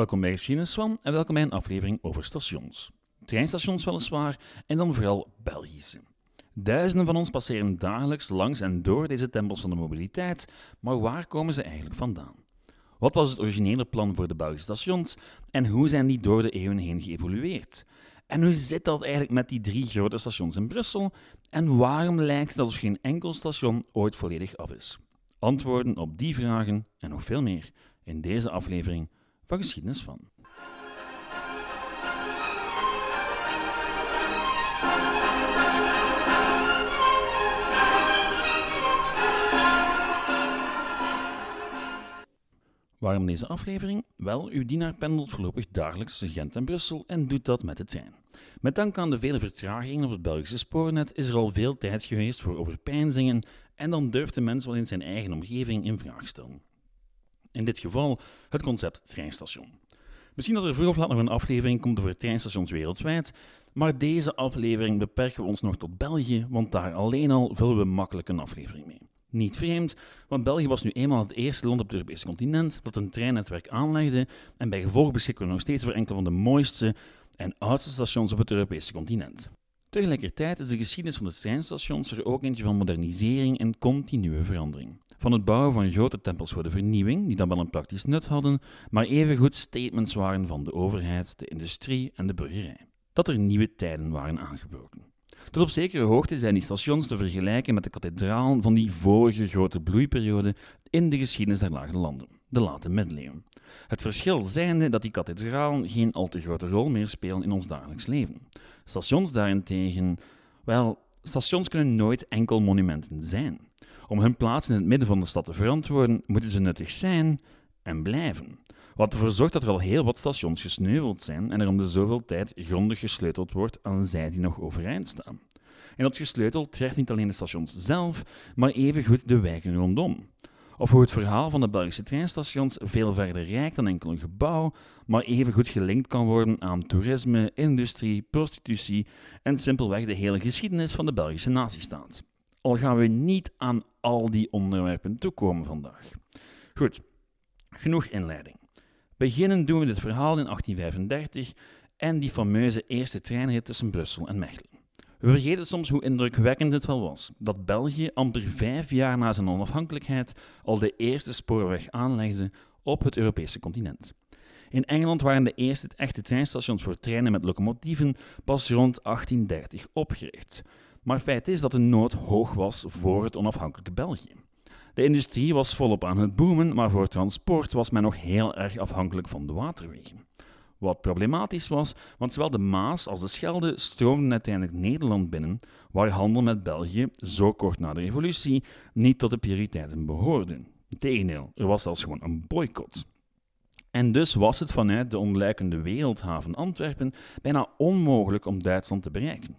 Welkom bij Geschiedenis van en welkom bij een aflevering over stations. Treinstations weliswaar en dan vooral Belgische. Duizenden van ons passeren dagelijks langs en door deze tempels van de mobiliteit, maar waar komen ze eigenlijk vandaan? Wat was het originele plan voor de Belgische stations en hoe zijn die door de eeuwen heen geëvolueerd? En hoe zit dat eigenlijk met die drie grote stations in Brussel? En waarom lijkt het alsof geen enkel station ooit volledig af is? Antwoorden op die vragen en nog veel meer in deze aflevering van Geschiedenis van. Waarom deze aflevering? Wel, uw dienaar pendelt voorlopig dagelijks tussen Gent en Brussel en doet dat met de trein. Met dank aan de vele vertragingen op het Belgische spoornet is er al veel tijd geweest voor overpeinzingen en dan durft de mens wel in zijn eigen omgeving in vraag stellen. In dit geval het concept treinstation. Misschien dat er vroeg of laat nog een aflevering komt over treinstations wereldwijd, maar deze aflevering beperken we ons nog tot België, want daar alleen al vullen we makkelijk een aflevering mee. Niet vreemd, want België was nu eenmaal het eerste land op het Europese continent dat een treinnetwerk aanlegde en bij gevolg beschikken we nog steeds voor enkele van de mooiste en oudste stations op het Europese continent. Tegelijkertijd is de geschiedenis van de treinstations er ook eentje van modernisering en continue verandering. Van het bouwen van grote tempels voor de vernieuwing, die dan wel een praktisch nut hadden, maar evengoed statements waren van de overheid, de industrie en de burgerij. Dat er nieuwe tijden waren aangebroken. Tot op zekere hoogte zijn die stations te vergelijken met de kathedraal van die vorige grote bloeiperiode in de geschiedenis der lage landen, de late middeleeuwen. Het verschil zijnde dat die kathedraal geen al te grote rol meer spelen in ons dagelijks leven. Stations daarentegen, wel, stations kunnen nooit enkel monumenten zijn. Om hun plaats in het midden van de stad te verantwoorden, moeten ze nuttig zijn en blijven. Wat ervoor zorgt dat er al heel wat stations gesneuveld zijn en er om de zoveel tijd grondig gesleuteld wordt aan zij die nog overeind staan. En dat gesleutel treft niet alleen de stations zelf, maar evengoed de wijken rondom. Of hoe het verhaal van de Belgische treinstations veel verder reikt dan enkel een gebouw, maar evengoed gelinkt kan worden aan toerisme, industrie, prostitutie en simpelweg de hele geschiedenis van de Belgische natiestaat. Al gaan we niet aan al die onderwerpen toekomen vandaag. Goed, genoeg inleiding. Beginnen doen we dit verhaal in 1835 en die fameuze eerste treinrit tussen Brussel en Mechelen. We vergeten soms hoe indrukwekkend het wel was dat België amper vijf jaar na zijn onafhankelijkheid al de eerste spoorweg aanlegde op het Europese continent. In Engeland waren de eerste echte treinstations voor treinen met locomotieven pas rond 1830 opgericht. Maar feit is dat de nood hoog was voor het onafhankelijke België. De industrie was volop aan het boomen, maar voor transport was men nog heel erg afhankelijk van de waterwegen. Wat problematisch was, want zowel de Maas als de Schelde stroomden uiteindelijk Nederland binnen, waar handel met België, zo kort na de revolutie, niet tot de prioriteiten behoorde. Integendeel, er was zelfs gewoon een boycott. En dus was het vanuit de ontluikende wereldhaven Antwerpen bijna onmogelijk om Duitsland te bereiken.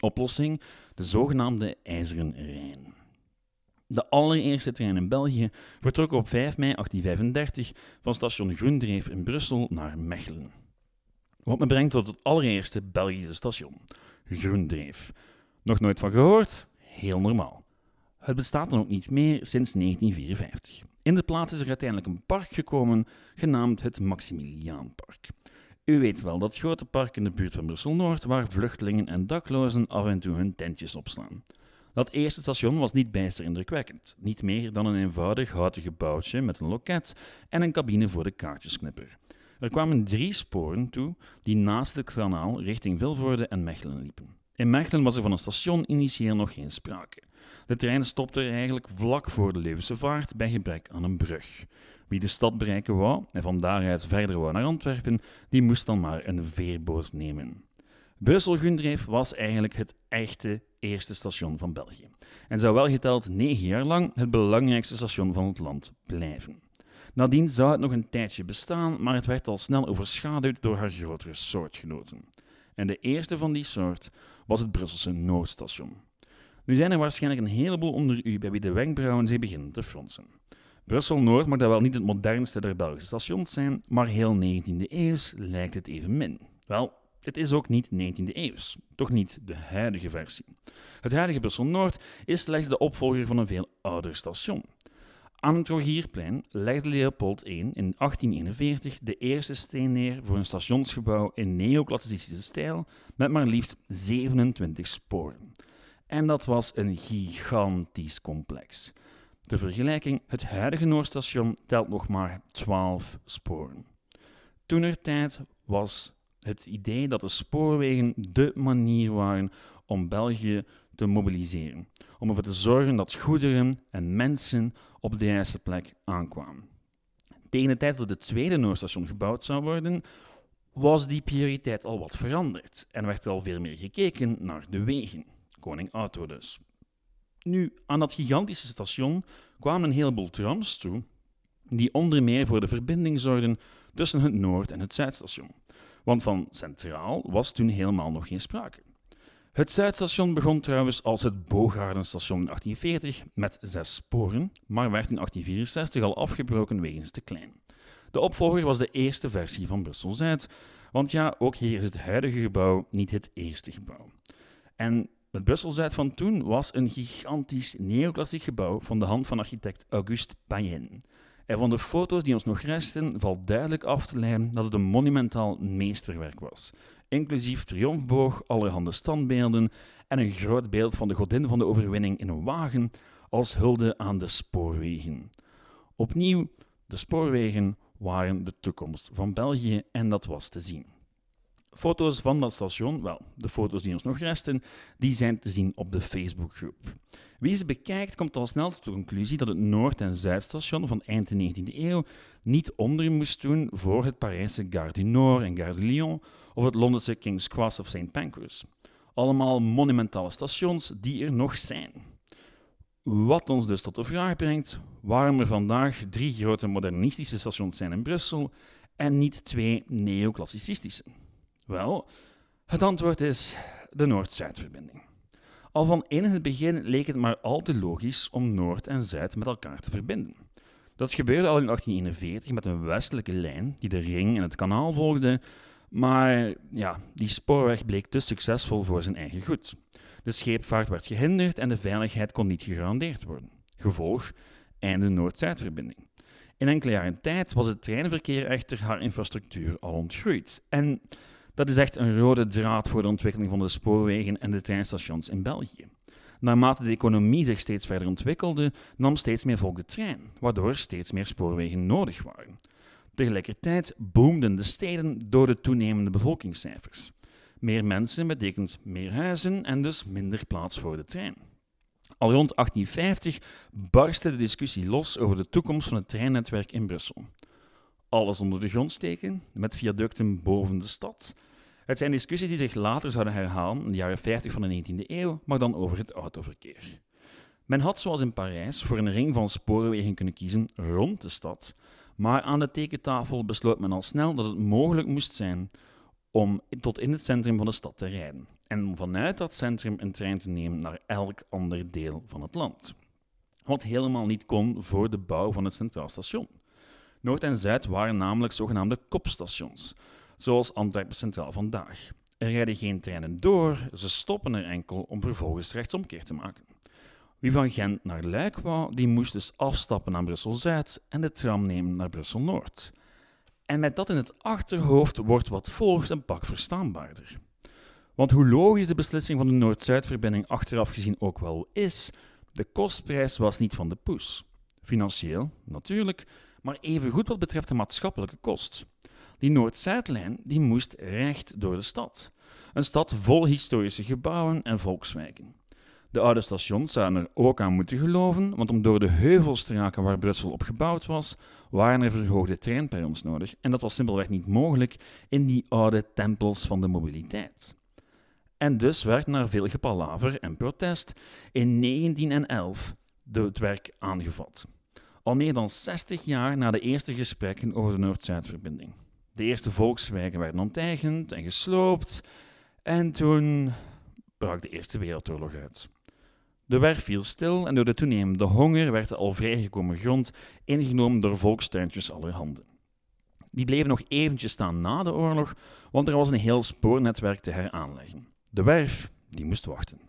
Oplossing: de zogenaamde IJzeren Rijn. De allereerste trein in België vertrok op 5 mei 1835 van station Groendreef in Brussel naar Mechelen. Wat me brengt tot het allereerste Belgische station, Groendreef. Nog nooit van gehoord? Heel normaal. Het bestaat dan ook niet meer sinds 1954. In de plaats is er uiteindelijk een park gekomen, genaamd het Maximiliaanpark. U weet wel dat grote park in de buurt van Brussel-Noord, waar vluchtelingen en daklozen af en toe hun tentjes opslaan. Dat eerste station was niet bijster indrukwekkend. Niet meer dan een eenvoudig houten gebouwtje met een loket en een cabine voor de kaartjesknipper. Er kwamen drie sporen toe die naast het kanaal richting Vilvoorde en Mechelen liepen. In Mechelen was er van een station initieel nog geen sprake. De trein stopte er eigenlijk vlak voor de Leuvense vaart bij gebrek aan een brug. Wie de stad bereiken wou en van daaruit verder wou naar Antwerpen, die moest dan maar een veerboot nemen. Brussel-Gundreef was eigenlijk het echte eerste station van België en zou wel geteld negen jaar lang het belangrijkste station van het land blijven. Nadien zou het nog een tijdje bestaan, maar het werd al snel overschaduwd door haar grotere soortgenoten. En de eerste van die soort was het Brusselse Noordstation. Nu zijn er waarschijnlijk een heleboel onder u bij wie de wenkbrauwen zich beginnen te fronsen. Brussel-Noord mag dat wel niet het modernste der Belgische stations zijn, maar heel 19e eeuws lijkt het even min. Wel, het is ook niet 19e eeuws, toch niet de huidige versie. Het huidige Brussel-Noord is slechts de opvolger van een veel ouder station. Aan het Rogierplein legde Leopold I in 1841 de eerste steen neer voor een stationsgebouw in neoclassicistische stijl met maar liefst 27 sporen. En dat was een gigantisch complex. De vergelijking, het huidige Noordstation telt nog maar 12 sporen. Toenertijd was het idee dat de spoorwegen de manier waren om België te mobiliseren. Om ervoor te zorgen dat goederen en mensen op de juiste plek aankwamen. Tegen de tijd dat het tweede Noordstation gebouwd zou worden, was die prioriteit al wat veranderd en werd er al veel meer gekeken naar de wegen. Koning Auto dus. Nu, aan dat gigantische station kwamen een heleboel trams toe, die onder meer voor de verbinding zorgden tussen het Noord- en het Zuidstation. Want van centraal was toen helemaal nog geen sprake. Het Zuidstation begon trouwens als het Bogaardenstation in 1840 met zes sporen, maar werd in 1864 al afgebroken wegens te klein. De opvolger was de eerste versie van Brussel-Zuid, want ja, ook hier is het huidige gebouw niet het eerste gebouw. En het Brussel-Zuid van toen was een gigantisch neoclassiek gebouw van de hand van architect Auguste Payen. En van de foto's die ons nog resten valt duidelijk af te leiden dat het een monumentaal meesterwerk was, inclusief triomfboog, allerhande standbeelden en een groot beeld van de godin van de overwinning in een wagen als hulde aan de spoorwegen. Opnieuw, de spoorwegen waren de toekomst van België en dat was te zien. Foto's van dat station, wel, de foto's die ons nog resten, die zijn te zien op de Facebookgroep. Wie ze bekijkt, komt al snel tot de conclusie dat het Noord- en Zuidstation van eind de 19e eeuw niet onder moest doen voor het Parijse Gare du Nord en Gare de Lyon of het Londense King's Cross of St. Pancras. Allemaal monumentale stations die er nog zijn. Wat ons dus tot de vraag brengt waarom er vandaag drie grote modernistische stations zijn in Brussel en niet twee neoclassicistische. Wel, het antwoord is de Noord-Zuidverbinding. Al van in het begin leek het maar al te logisch om Noord en Zuid met elkaar te verbinden. Dat gebeurde al in 1841 met een westelijke lijn die de ring en het kanaal volgde, maar ja, die spoorweg bleek te succesvol voor zijn eigen goed. De scheepvaart werd gehinderd en de veiligheid kon niet gegarandeerd worden. Gevolg, einde Noord-Zuidverbinding. In enkele jaren tijd was het treinverkeer echter haar infrastructuur al ontgroeid. En dat is echt een rode draad voor de ontwikkeling van de spoorwegen en de treinstations in België. Naarmate de economie zich steeds verder ontwikkelde, nam steeds meer volk de trein, waardoor steeds meer spoorwegen nodig waren. Tegelijkertijd boomden de steden door de toenemende bevolkingscijfers. Meer mensen betekent meer huizen en dus minder plaats voor de trein. Al rond 1850 barstte de discussie los over de toekomst van het treinnetwerk in Brussel. Alles onder de grond steken, met viaducten boven de stad, het zijn discussies die zich later zouden herhalen in de jaren 50 van de 19e eeuw, maar dan over het autoverkeer. Men had zoals in Parijs voor een ring van spoorwegen kunnen kiezen rond de stad, maar aan de tekentafel besloot men al snel dat het mogelijk moest zijn om tot in het centrum van de stad te rijden en om vanuit dat centrum een trein te nemen naar elk ander deel van het land. Wat helemaal niet kon voor de bouw van het Centraal Station. Noord en Zuid waren namelijk zogenaamde kopstations, zoals Antwerpen Centraal vandaag. Er rijden geen treinen door, ze stoppen er enkel om vervolgens rechtsomkeer te maken. Wie van Gent naar Luik wou, die moest dus afstappen naar Brussel-Zuid en de tram nemen naar Brussel-Noord. En met dat in het achterhoofd wordt wat volgt een pak verstaanbaarder. Want hoe logisch de beslissing van de Noord-Zuidverbinding achteraf gezien ook wel is, de kostprijs was niet van de poes. Financieel, natuurlijk, maar evengoed wat betreft de maatschappelijke kost. Die Noord-Zuidlijn die moest recht door de stad. Een stad vol historische gebouwen en volkswijken. De oude stations zouden er ook aan moeten geloven, want om door de heuvels te raken waar Brussel op gebouwd was, waren er verhoogde treinperrons nodig. En dat was simpelweg niet mogelijk in die oude tempels van de mobiliteit. En dus werd na veel gepalaver en protest in 1911 het werk aangevat. Al meer dan 60 jaar na de eerste gesprekken over de Noord-Zuidverbinding. De eerste volkswijken werden onteigend en gesloopt. En toen brak de Eerste Wereldoorlog uit. De werf viel stil en door de toenemende honger werd de al vrijgekomen grond ingenomen door volkstuintjes allerhande. Die bleven nog eventjes staan na de oorlog, want er was een heel spoornetwerk te heraanleggen. De werf die moest wachten.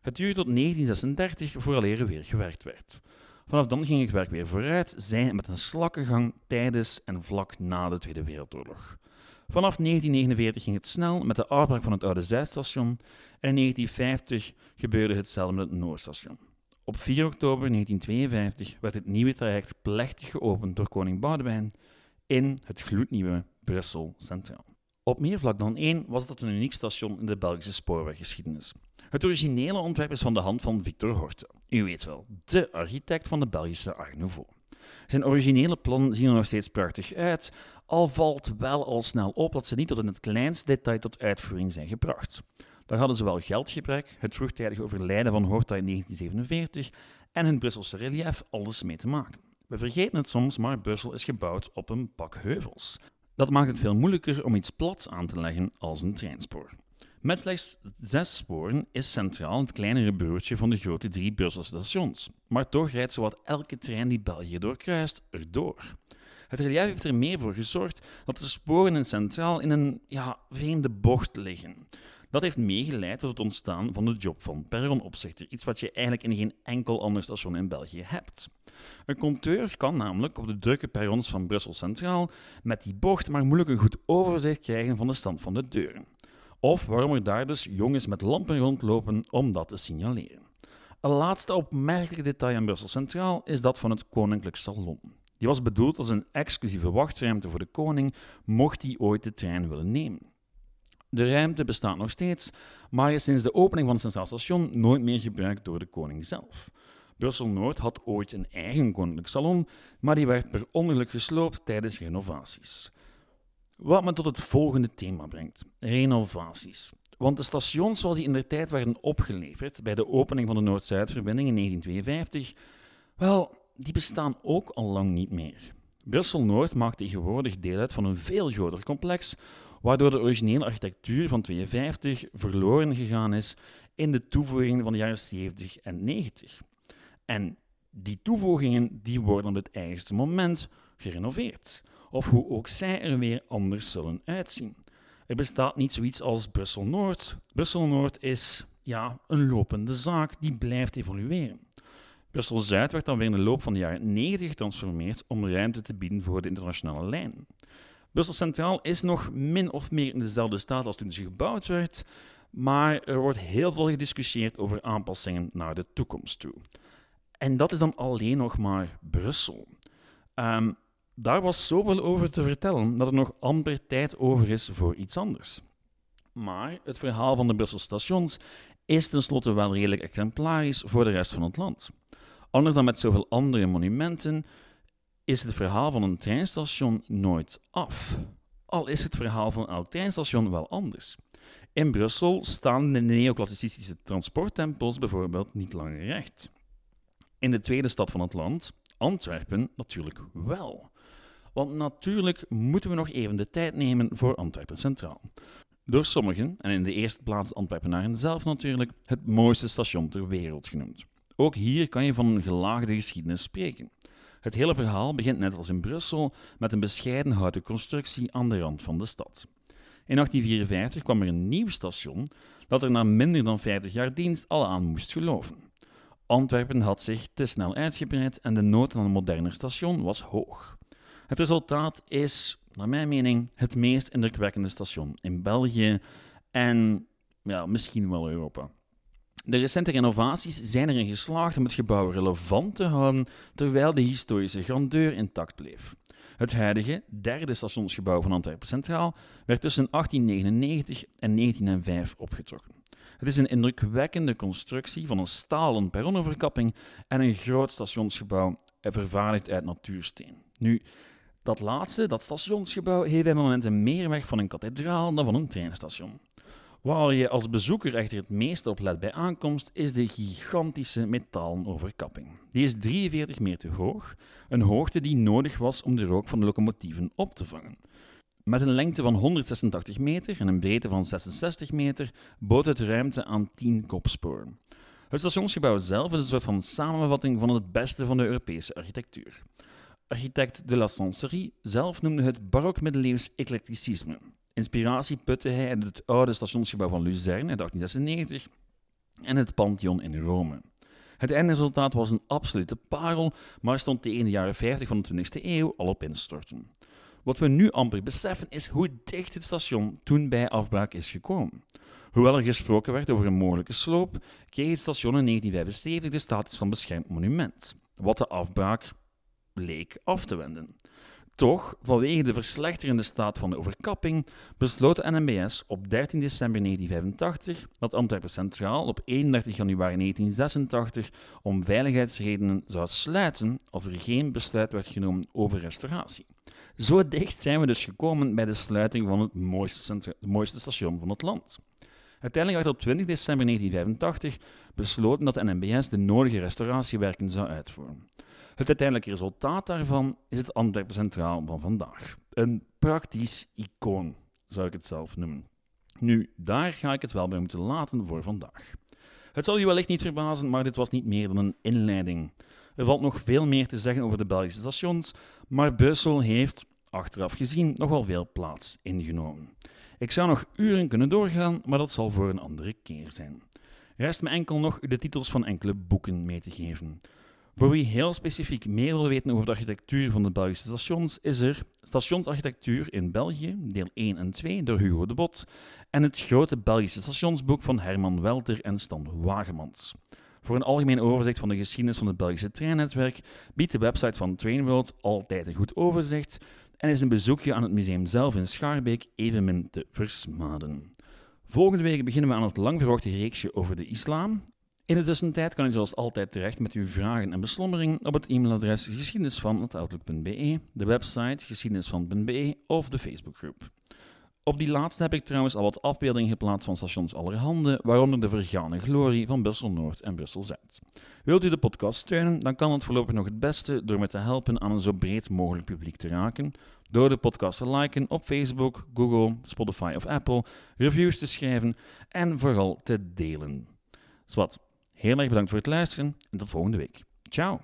Het duurde tot 1936 vooraleer er weer gewerkt werd. Vanaf dan ging het werk weer vooruit, zij met een slakkengang tijdens en vlak na de Tweede Wereldoorlog. Vanaf 1949 ging het snel met de uitbraak van het oude Zuidstation en in 1950 gebeurde hetzelfde met het Noordstation. Op 4 oktober 1952 werd het nieuwe traject plechtig geopend door koning Boudewijn in het gloednieuwe Brussel Centraal. Op meer vlak dan één was dat een uniek station in de Belgische spoorweggeschiedenis. Het originele ontwerp is van de hand van Victor Horte. U weet wel, de architect van de Belgische Art Nouveau. Zijn originele plannen zien er nog steeds prachtig uit, al valt wel al snel op dat ze niet tot in het kleinste detail tot uitvoering zijn gebracht. Daar hadden zowel geldgebrek, het vroegtijdig overlijden van Horta in 1947 en hun Brusselse relief alles mee te maken. We vergeten het soms, maar Brussel is gebouwd op een pak heuvels. Dat maakt het veel moeilijker om iets plats aan te leggen als een treinspoor. Met slechts zes sporen is Centraal het kleinere broertje van de grote drie Brusselse stations. Maar toch rijdt zowat elke trein die België doorkruist erdoor. Het relief heeft er meer voor gezorgd dat de sporen in Centraal in een ja, vreemde bocht liggen. Dat heeft meegeleid tot het ontstaan van de job van perronopzichter, iets wat je eigenlijk in geen enkel ander station in België hebt. Een conteur kan namelijk op de drukke perrons van Brussel Centraal met die bocht maar moeilijk een goed overzicht krijgen van de stand van de deuren. Of waarom er daar dus jongens met lampen rondlopen om dat te signaleren. Een laatste opmerkelijk detail aan Brussel Centraal is dat van het Koninklijk Salon. Die was bedoeld als een exclusieve wachtruimte voor de koning, mocht hij ooit de trein willen nemen. De ruimte bestaat nog steeds, maar is sinds de opening van het Centraal Station nooit meer gebruikt door de koning zelf. Brussel-Noord had ooit een eigen koninklijk salon, maar die werd per ongeluk gesloopt tijdens renovaties. Wat me tot het volgende thema brengt: renovaties. Want de stations zoals die in de tijd werden opgeleverd bij de opening van de Noord-Zuidverbinding in 1952, wel, die bestaan ook al lang niet meer. Brussel-Noord maakt tegenwoordig deel uit van een veel groter complex, waardoor de originele architectuur van 52 verloren gegaan is in de toevoegingen van de jaren 70 en 90. En die toevoegingen die worden op het eigenste moment gerenoveerd, of hoe ook zij er weer anders zullen uitzien. Er bestaat niet zoiets als Brussel-Noord. Brussel-Noord is ja, een lopende zaak die blijft evolueren. Brussel-Zuid werd dan weer in de loop van de jaren 90 getransformeerd om ruimte te bieden voor de internationale lijn. Brussel Centraal is nog min of meer in dezelfde staat als toen ze gebouwd werd, maar er wordt heel veel gediscussieerd over aanpassingen naar de toekomst toe. En dat is dan alleen nog maar Brussel. Um, daar was zoveel over te vertellen dat er nog amper tijd over is voor iets anders. Maar het verhaal van de Brusselse stations is tenslotte wel redelijk exemplarisch voor de rest van het land. Anders dan met zoveel andere monumenten is het verhaal van een treinstation nooit af. Al is het verhaal van een oud treinstation wel anders. In Brussel staan de neoclassicistische transporttempels bijvoorbeeld niet langer recht. In de tweede stad van het land, Antwerpen, natuurlijk wel. Want natuurlijk moeten we nog even de tijd nemen voor Antwerpen Centraal. Door sommigen, en in de eerste plaats Antwerpenaren zelf natuurlijk, het mooiste station ter wereld genoemd. Ook hier kan je van een gelaagde geschiedenis spreken. Het hele verhaal begint net als in Brussel met een bescheiden houten constructie aan de rand van de stad. In 1854 kwam er een nieuw station dat er na minder dan 50 jaar dienst al aan moest geloven. Antwerpen had zich te snel uitgebreid en de nood aan een moderner station was hoog. Het resultaat is, naar mijn mening, het meest indrukwekkende station in België en ja, misschien wel Europa. De recente renovaties zijn erin geslaagd om het gebouw relevant te houden terwijl de historische grandeur intact bleef. Het huidige derde stationsgebouw van Antwerpen Centraal werd tussen 1899 en 1905 opgetrokken. Het is een indrukwekkende constructie van een stalen perronnenverkapping en een groot stationsgebouw vervaardigd uit natuursteen. Nu, dat laatste, dat stationsgebouw, heeft bij momenten meer weg van een kathedraal dan van een treinstation. Waar je als bezoeker echter het meeste op let bij aankomst, is de gigantische metalen overkapping. Die is 43 meter hoog, een hoogte die nodig was om de rook van de locomotieven op te vangen. Met een lengte van 186 meter en een breedte van 66 meter bood het ruimte aan 10 kopsporen. Het stationsgebouw zelf is een soort van samenvatting van het beste van de Europese architectuur. Architect de la Sancerie zelf noemde het barok-middeleeuws eclecticisme. Inspiratie putte hij uit het oude stationsgebouw van Luzerne uit 1896 en het Pantheon in Rome. Het eindresultaat was een absolute parel, maar stond tegen de jaren 50 van de 20e eeuw al op instorten. Wat we nu amper beseffen is hoe dicht het station toen bij afbraak is gekomen. Hoewel er gesproken werd over een mogelijke sloop, kreeg het station in 1975 de status van beschermd monument, wat de afbraak leek af te wenden. Toch, vanwege de verslechterende staat van de overkapping, besloot de NMBS op 13 december 1985 dat Antwerpen Centraal op 31 januari 1986 om veiligheidsredenen zou sluiten als er geen besluit werd genomen over restauratie. Zo dicht zijn we dus gekomen bij de sluiting van het mooiste, mooiste station van het land. Uiteindelijk werd op 20 december 1985 besloten dat de NMBS de nodige restauratiewerken zou uitvoeren. Het uiteindelijke resultaat daarvan is het Antwerpen Centraal van vandaag. Een praktisch icoon, zou ik het zelf noemen. Nu, daar ga ik het wel bij moeten laten voor vandaag. Het zal u wellicht niet verbazen, maar dit was niet meer dan een inleiding. Er valt nog veel meer te zeggen over de Belgische stations, maar Brussel heeft, achteraf gezien, nogal veel plaats ingenomen. Ik zou nog uren kunnen doorgaan, maar dat zal voor een andere keer zijn. Rest me enkel nog de titels van enkele boeken mee te geven. Voor wie heel specifiek meer wil weten over de architectuur van de Belgische stations, is er Stationsarchitectuur in België, deel 1 en 2 door Hugo de Bot, en het grote Belgische stationsboek van Herman Welter en Stan Wagemans. Voor een algemeen overzicht van de geschiedenis van het Belgische treinnetwerk biedt de website van Trainworld altijd een goed overzicht en is een bezoekje aan het museum zelf in Schaarbeek evenmin te versmaden. Volgende week beginnen we aan het lang verwachte reeksje over de islam. In de tussentijd kan u zoals altijd terecht met uw vragen en beslommeringen op het e-mailadres geschiedenisvan.outlook.be, de website geschiedenisvan.be of de Facebookgroep. Op die laatste heb ik trouwens al wat afbeeldingen geplaatst van stations allerhande, waaronder de vergane glorie van Brussel Noord en Brussel Zuid. Wilt u de podcast steunen, dan kan het voorlopig nog het beste door me te helpen aan een zo breed mogelijk publiek te raken, door de podcast te liken op Facebook, Google, Spotify of Apple, reviews te schrijven en vooral te delen. Zwat, heel erg bedankt voor het luisteren en tot volgende week. Ciao!